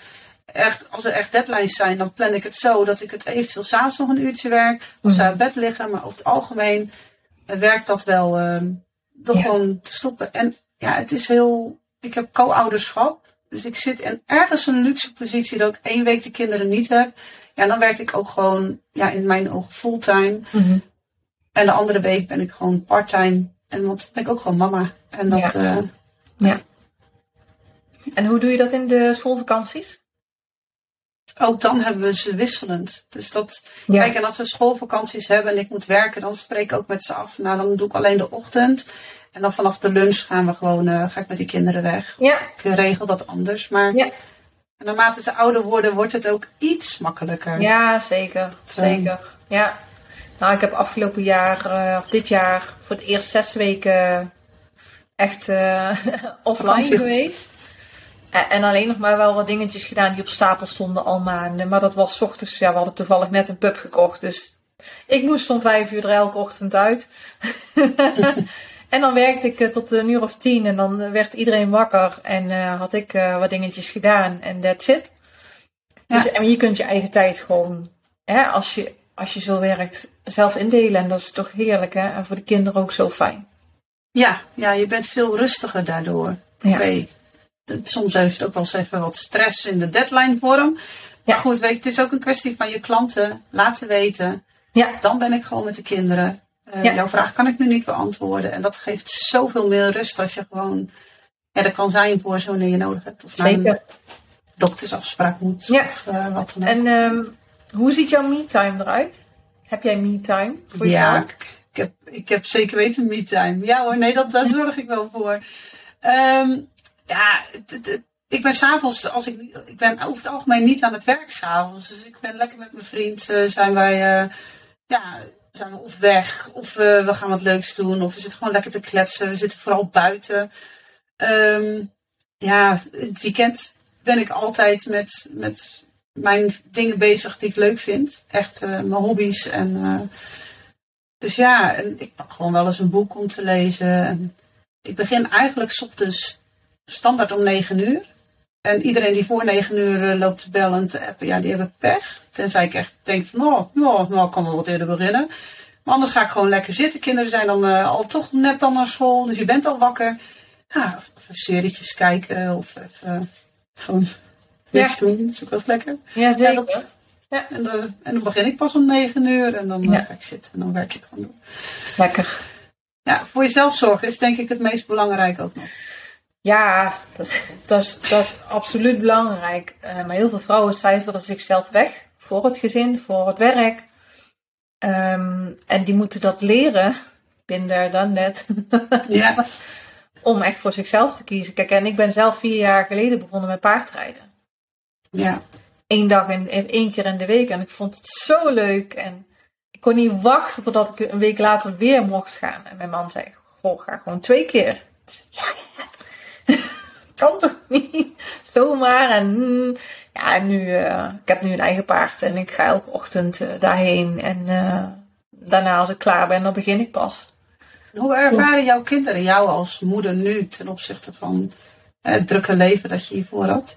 echt, als er echt deadlines zijn, dan plan ik het zo dat ik het eventueel s'avonds nog een uurtje werk. Of ze Mhm. uit bed liggen, maar over het algemeen eh, werkt dat wel ehm, door Ja. gewoon te stoppen. En ja, het is heel, ik heb co-ouderschap. Dus ik zit in ergens een luxe positie dat ik één week de kinderen niet heb. Ja, dan werk ik ook gewoon, ja, in mijn ogen fulltime. Mhm. En de andere week ben ik gewoon parttime. En want ben ik ook gewoon mama. En dat, Ja. eh, En hoe doe je dat in de schoolvakanties? ook dan hebben we ze wisselend. Dus dat, Ja. kijk, en als we schoolvakanties hebben en ik moet werken, dan spreek ik ook met ze af. Nou, dan doe ik alleen de ochtend. En dan vanaf de lunch gaan we gewoon, eh, ga ik met die kinderen weg. Ja, Ik regel dat anders. Maar Ja. en naarmate ze ouder worden, wordt het ook iets makkelijker. ja zeker. Zeker. Ja. Nou, ik heb afgelopen jaar, eh, of dit jaar, voor het eerst zes weken echt eh, offline geweest. En, en alleen nog maar wel wat dingetjes gedaan die op stapel stonden al maanden. Maar dat was 's ochtends, ja, we hadden toevallig net een pub gekocht. Dus ik moest om vijf uur er elke ochtend uit. en dan werkte ik eh, tot een uur of tien en dan werd iedereen wakker. En eh, had ik eh, wat dingetjes gedaan en that's it. Dus, en je kunt je eigen tijd gewoon, hè, als, je, als je zo werkt, zelf indelen. En dat is toch heerlijk, hè? En voor de kinderen ook zo fijn. Ja, ja, je bent veel rustiger daardoor. Ja. Oké, soms heeft het ook wel eens even wat stress in de deadline vorm. Ja. Maar goed, weet je, het is ook een kwestie van je klanten laten weten. Ja, Dan ben ik gewoon met de kinderen. Eh, Ja. Jouw vraag kan ik nu niet beantwoorden. En dat geeft zoveel meer rust als je gewoon ja, er kan zijn voor ze wanneer je nodig hebt. Of naar zeker. een doktersafspraak moet. Ja. Of eh, wat dan ook. En ehm, hoe ziet jouw me-time eruit? Heb jij me-time voor ja, jezelf? ik heb, ik heb zeker weten me-time. Ja hoor, nee, dat, daar zorg ik wel voor. Ehm, ja, ik ben s'avonds, als ik, ik ben over het algemeen niet aan het werk s'avonds. Dus ik ben lekker met mijn vriend, eh, zijn wij, eh, ja, zijn we of weg, of eh, we gaan wat leuks doen, of we zitten gewoon lekker te kletsen. We zitten vooral buiten. Ehm, ja, het weekend ben ik altijd met, met mijn dingen bezig die ik leuk vind. Echt mijn hobby's en... dus ja, ik pak gewoon wel eens een boek om te lezen. En ik begin eigenlijk 's ochtends standaard om 9 uur. En iedereen die voor 9 uur eh, loopt te bellen en te appen, ja, die hebben pech. Tenzij ik echt denk van, oh, nou, nou ik kan wel wat eerder beginnen. Maar anders ga ik gewoon lekker zitten. Kinderen zijn dan eh, al toch net dan naar school, dus je bent al wakker. Ja, of, serietjes kijken of even eh, gewoon niks doen. Dat is ook wel eens lekker. Ja, Ja, zeker. dat, ja, en, dan- en dan begin ik pas om 9 uur en dan eh, Ja. ga ik zitten en dan werk ik gewoon door. Lekker. Ja, voor jezelf zorgen is denk ik het meest belangrijk ook nog. Ja, dat, dat, is, dat is absoluut belangrijk. Eh, maar heel veel vrouwen cijferen zichzelf weg voor het gezin, voor het werk. Ehm, en die moeten dat leren, binnen dan net, Ja. om echt voor zichzelf te kiezen. Kijk, en ik ben zelf vier jaar geleden begonnen met paardrijden. Ja. Eén dag en één keer in de week. En ik vond het zo leuk. En ik kon niet wachten totdat ik een week later weer mocht gaan. En mijn man zei, goh, ga gewoon twee keer. Ja, ja. kan toch niet? Zomaar. En mm, ja, nu, uh, ik heb nu een eigen paard. En ik ga elke ochtend uh, daarheen. En uh, daarna als ik klaar ben, dan begin ik pas. Hoe ervaren jouw kinderen jou als moeder nu ten opzichte van het drukke leven dat je hiervoor had?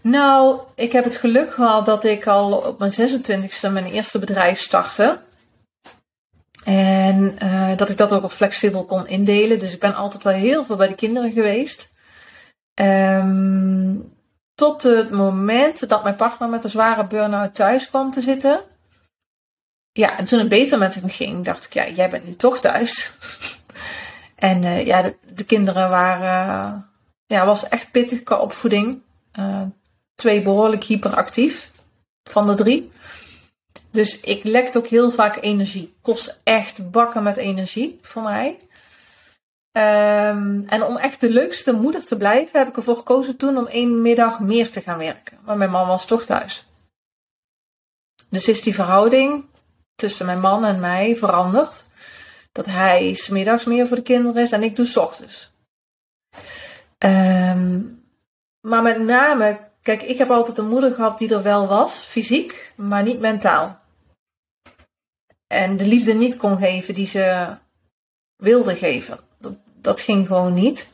Nou, ik heb het geluk gehad dat ik al op mijn 26e mijn eerste bedrijf startte. En uh, dat ik dat ook al flexibel kon indelen. Dus ik ben altijd wel heel veel bij de kinderen geweest. Um, tot het moment dat mijn partner met een zware burn-out thuis kwam te zitten. Ja, en toen het beter met hem ging, dacht ik, ja, jij bent nu toch thuis. en uh, ja, de, de, kinderen waren, uh, ja, was echt pittig qua opvoeding. Twee behoorlijk hyperactief van de drie. Dus ik lekte ook heel vaak energie. Kost echt bakken met energie voor mij. Um, en om echt de leukste moeder te blijven, heb ik ervoor gekozen toen om één middag meer te gaan werken. Maar mijn man was toch thuis. Dus is die verhouding tussen mijn man en mij veranderd. Dat hij smiddags meer voor de kinderen is en ik doe s ochtends. Um, maar met name, kijk, ik heb altijd een moeder gehad die er wel was, fysiek, maar niet mentaal. En de liefde niet kon geven die ze wilde geven. Dat, dat ging gewoon niet.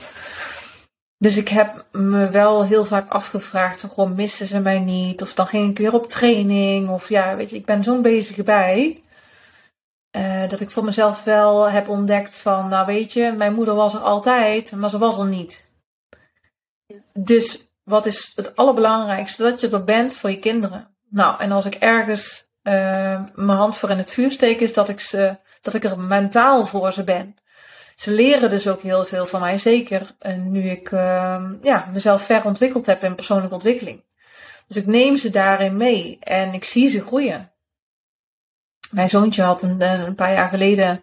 Dus ik heb me wel heel vaak afgevraagd van, gewoon missen ze mij niet? Of dan ging ik weer op training. Of ja, weet je, ik ben zo'n bezige bij. Uh, dat ik voor mezelf wel heb ontdekt van, nou weet je, mijn moeder was er altijd, maar ze was er niet. Dus wat is het allerbelangrijkste? Dat je er bent voor je kinderen. Nou, en als ik ergens uh, mijn hand voor in het vuur steek, is dat ik, ze, dat ik er mentaal voor ze ben. Ze leren dus ook heel veel van mij, zeker nu ik uh, ja, mezelf ver ontwikkeld heb in persoonlijke ontwikkeling. Dus ik neem ze daarin mee en ik zie ze groeien. Mijn zoontje had een, een paar jaar geleden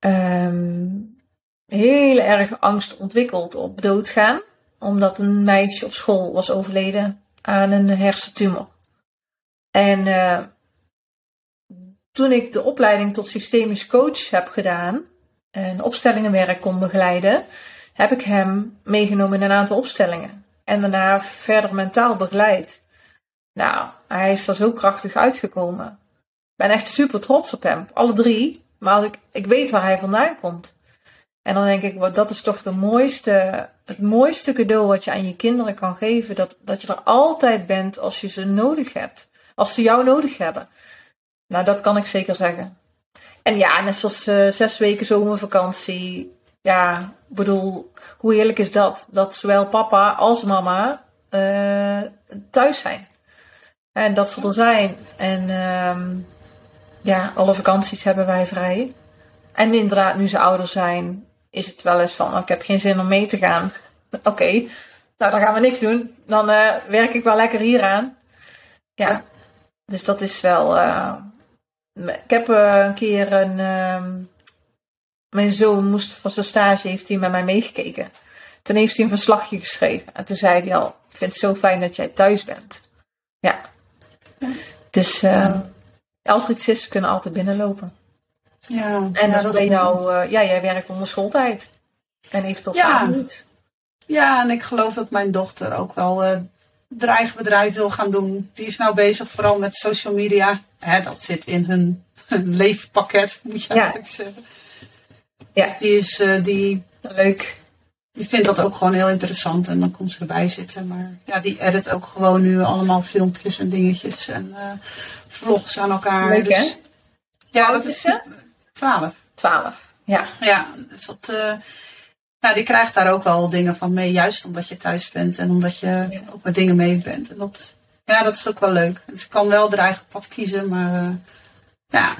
um, heel erg angst ontwikkeld op doodgaan omdat een meisje op school was overleden aan een hersentumor. En uh, toen ik de opleiding tot systemisch coach heb gedaan en opstellingenwerk kon begeleiden, heb ik hem meegenomen in een aantal opstellingen. En daarna verder mentaal begeleid. Nou, hij is er zo krachtig uitgekomen. Ik ben echt super trots op hem, alle drie. Maar ik, ik weet waar hij vandaan komt. En dan denk ik, wat, dat is toch de mooiste, het mooiste cadeau wat je aan je kinderen kan geven. Dat, dat je er altijd bent als je ze nodig hebt. Als ze jou nodig hebben. Nou, dat kan ik zeker zeggen. En ja, net zoals uh, zes weken zomervakantie. Ja, ik bedoel, hoe heerlijk is dat? Dat zowel papa als mama uh, thuis zijn. En dat ze er zijn. En uh, ja, alle vakanties hebben wij vrij. En inderdaad, nu ze ouder zijn, is het wel eens van, oh, ik heb geen zin om mee te gaan. Oké, okay. nou dan gaan we niks doen. Dan uh, werk ik wel lekker hier aan. Ja, dus dat is wel. Uh, ik heb uh, een keer een. mijn zoon moest voor zijn stage, heeft hij met mij meegekeken. Toen heeft hij een verslagje geschreven. En toen zei hij al: Ik vind het zo fijn dat jij thuis bent. Ja. Dus als er iets is, kunnen altijd binnenlopen. Ja, en ja, dat bij jou, uh, ja, jij werkt onder schooltijd. En heeft tot ja. niet. Ja, en ik geloof dat mijn dochter ook wel uh, dreigbedrijf wil gaan doen. Die is nou bezig vooral met social media. Hè, dat zit in hun, hun leefpakket, moet je Ja. eigenlijk zeggen. Ja. Dus die is, uh, die, Leuk. die vindt dat ook gewoon heel interessant. En dan komt ze erbij zitten. Maar ja, die edit ook gewoon nu allemaal filmpjes en dingetjes. En uh, vlogs aan elkaar. Leuk, dus, hè? Ja, dat is ze? Twaalf. Twaalf. Ja. Ja, dus dat, uh, ja, die krijgt daar ook wel dingen van mee, juist omdat je thuis bent en omdat je Ja. ook met dingen mee bent. En dat, ja, dat is ook wel leuk. Dus ze kan wel haar eigen pad kiezen, maar uh, ja,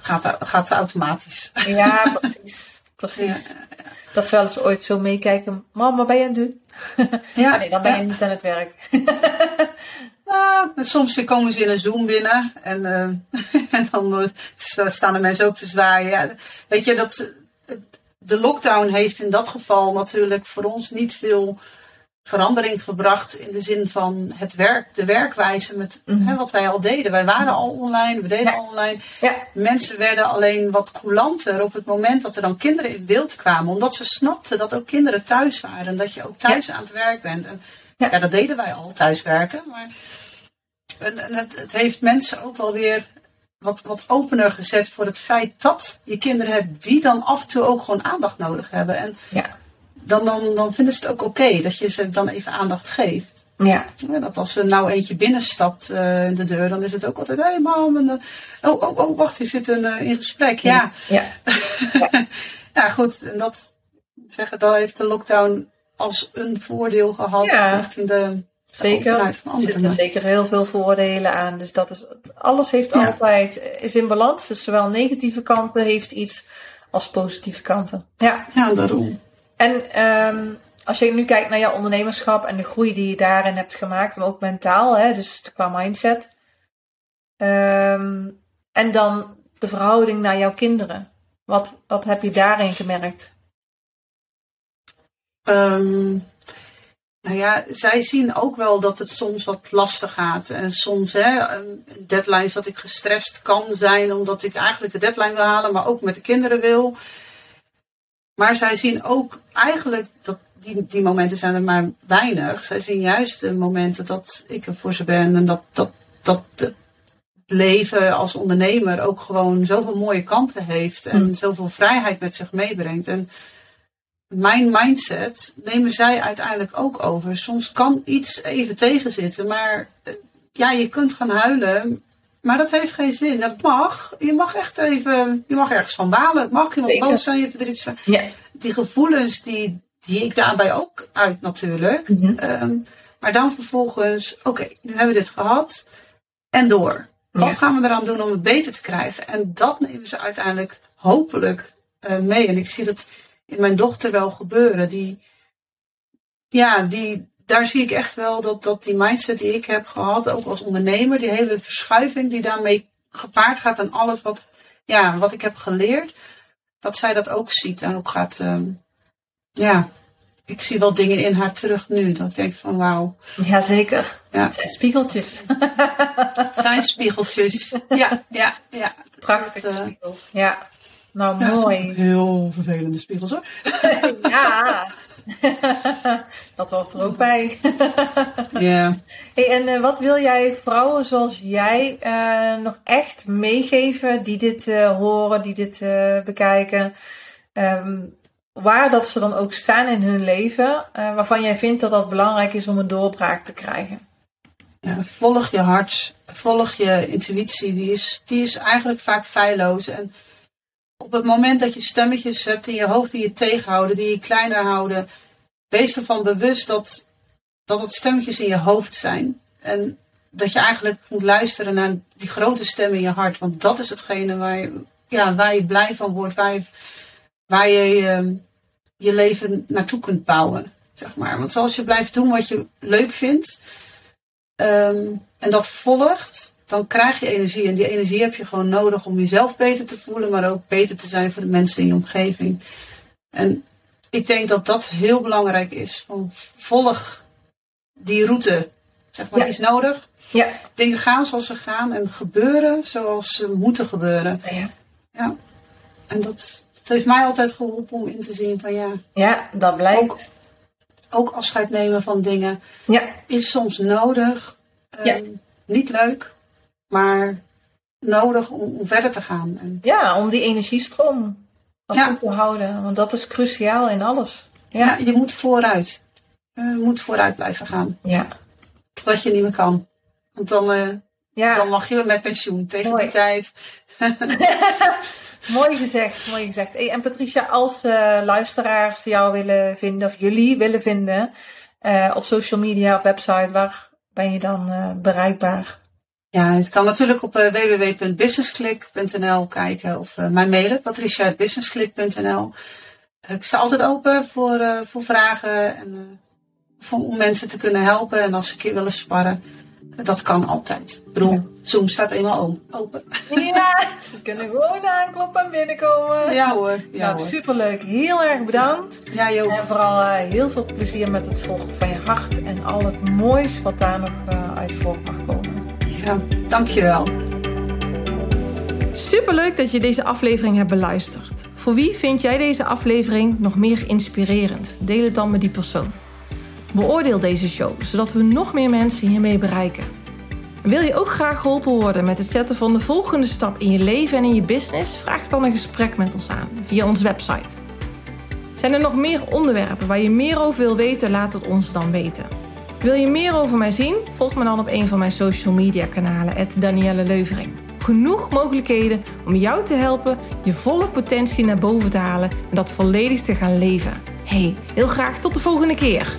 gaat, gaat ze automatisch. Ja, precies. Precies. Ja. Dat ze wel eens ooit zo meekijken. Mam, wat ben je aan het doen? Ja, nee, dan ben je niet aan het werk. Ah, soms komen ze in een Zoom binnen en, uh, en dan staan de mensen ook te zwaaien. Ja, weet je, dat, de lockdown heeft in dat geval natuurlijk voor ons niet veel verandering gebracht in de zin van het werk, de werkwijze met mhm. hè, wat wij al deden. Wij waren al online, we deden al online. Ja. Mensen werden alleen wat coulanter op het moment dat er dan kinderen in beeld kwamen. Omdat ze snapten dat ook kinderen thuis waren. En dat je ook thuis aan het werk bent. En ja. dat deden wij al, thuiswerken. Maar en, het, het heeft mensen ook wel weer wat, wat opener gezet voor het feit dat je kinderen hebt die dan af en toe ook gewoon aandacht nodig hebben. En ja dan, dan, dan vinden ze het ook oké dat je ze dan even aandacht geeft. Ja. Dat als er nou eentje binnenstapt uh, in de deur, dan is het ook altijd, hé hey, mam, en, oh, oh, oh, wacht, die zit een, uh, in gesprek. Ja. Ja. ja. ja. goed, en dat, zeggen, dat heeft de lockdown als een voordeel gehad ja. richting de, Zeker, er zitten zeker heel veel voordelen aan. Dus dat is, alles heeft altijd, is in balans. Dus zowel negatieve kanten heeft iets als positieve kanten. Ja, ja daarom. En um, als je nu kijkt naar jouw ondernemerschap en de groei die je daarin hebt gemaakt, maar ook mentaal, hè, dus qua mindset. Um, en dan de verhouding naar jouw kinderen. Wat, wat heb je daarin gemerkt? Um, nou ja, zij zien ook wel dat het soms wat lastig gaat. En soms hè, deadlines dat ik gestrest kan zijn omdat ik eigenlijk de deadline wil halen, maar ook met de kinderen wil. Maar zij zien ook eigenlijk dat die, die momenten zijn er maar weinig. Zij zien juist de momenten dat ik er voor ze ben en dat, dat, dat het leven als ondernemer ook gewoon zoveel mooie kanten heeft en mm. zoveel vrijheid met zich meebrengt. En mijn mindset nemen zij uiteindelijk ook over. Soms kan iets even tegenzitten, maar eh, ja, je kunt gaan huilen. Maar dat heeft geen zin. Dat mag. Je mag echt even, je mag ergens van balen. Het mag. Je mag boos zijn, je verdriet zijn. Ja. Die gevoelens, die, die ik daarbij ook uit natuurlijk. Mhm. Ehm, maar dan vervolgens, oké, nu hebben we dit gehad. En door. Wat gaan we eraan doen om het beter te krijgen? En dat nemen ze uiteindelijk hopelijk uh, mee. En ik zie dat in mijn dochter wel gebeuren. Die, ja, die, daar zie ik echt wel dat, dat die mindset die ik heb gehad, ook als ondernemer, die hele verschuiving die daarmee gepaard gaat en alles wat, ja, wat ik heb geleerd, dat zij dat ook ziet en ook gaat, um, ja, ik zie wel dingen in haar terug nu. Dat ik denk van wauw. Jazeker. Ja. Het zijn spiegeltjes. het zijn spiegeltjes. Ja, ja, ja. Prachtige uh, spiegels. Ja. Nou, mooi. heel vervelende spiegels hoor. ja. dat hoort er ook bij. Ja. Hey, en uh, wat wil jij vrouwen zoals jij uh, nog echt meegeven die dit uh, horen, die dit bekijken? Um, waar dat ze dan ook staan in hun leven, waarvan jij vindt dat dat belangrijk is om een doorbraak te krijgen? Ja, volg je hart, volg je intuïtie. Die is, die is eigenlijk vaak feilloos. En op het moment dat je stemmetjes hebt in je hoofd die je tegenhouden, die je kleiner houden, wees ervan bewust dat, dat het stemmetjes in je hoofd zijn. En dat je eigenlijk moet luisteren naar die grote stem in je hart. Want dat is hetgene waar je, ja, waar je blij van wordt, waar je, waar je ehm, je leven naartoe kunt bouwen. Zeg maar. Want zoals je blijft doen wat je leuk vindt ehm, en dat volgt, dan krijg je energie. En die energie heb je gewoon nodig om jezelf beter te voelen, maar ook beter te zijn voor de mensen in je omgeving. En ik denk dat dat heel belangrijk is. Van volg die route, zeg maar, is nodig. Ja. Dingen gaan zoals ze gaan en gebeuren zoals ze moeten gebeuren. Ja. ja. En dat, dat heeft mij altijd geholpen om in te zien van ja. Ja, dat blijkt. Ook, ook afscheid nemen van dingen ja. is soms nodig. ja. Ehm, niet leuk, maar nodig om, om verder te gaan. En ja, om die energiestroom ja. te houden. Want dat is cruciaal in alles. Ja, je moet vooruit. Je moet vooruit blijven gaan. Ja. Totdat je niet meer kan. Want dan, uh, ja. dan mag je met pensioen tegen die tijd. mooi gezegd, mooi gezegd. Hey, en Patricia, als uh, luisteraars jou willen vinden, of jullie willen vinden, uh, op social media, op website, waar ben je dan bereikbaar? Ja, het kan natuurlijk op uh, www.businessclick.nl kijken of uh, mij mailen, patricia.businessclick.nl. ik sta altijd open voor, voor vragen en voor, om mensen te kunnen helpen en als ze een keer willen sparren. dat kan altijd. Ik bedoel, Zoom staat eenmaal open. Ja, ze kunnen gewoon aankloppen en binnenkomen. Ja hoor. Ja, nou, hoor. superleuk. Heel erg bedankt. Ja, joh. En vooral eh, heel veel plezier met het volgen van je hart en al het moois wat daar nog uh, uit voort mag komen. Ja, dankjewel. Superleuk dat je deze aflevering hebt beluisterd. Voor wie vind jij deze aflevering nog meer inspirerend? Deel het dan met die persoon. Beoordeel deze show, zodat we nog meer mensen hiermee bereiken. Wil je ook graag geholpen worden met het zetten van de volgende stap in je leven en in je business? Vraag dan een gesprek met ons aan via onze website. Zijn er nog meer onderwerpen waar je meer over wil weten? Laat het ons dan weten. Wil je meer over mij zien? Volg me dan op een van mijn social media kanalen, Danielle Leuvering. Genoeg mogelijkheden om jou te helpen je volle potentie naar boven te halen en dat volledig te gaan leven. Hey, heel graag tot de volgende keer.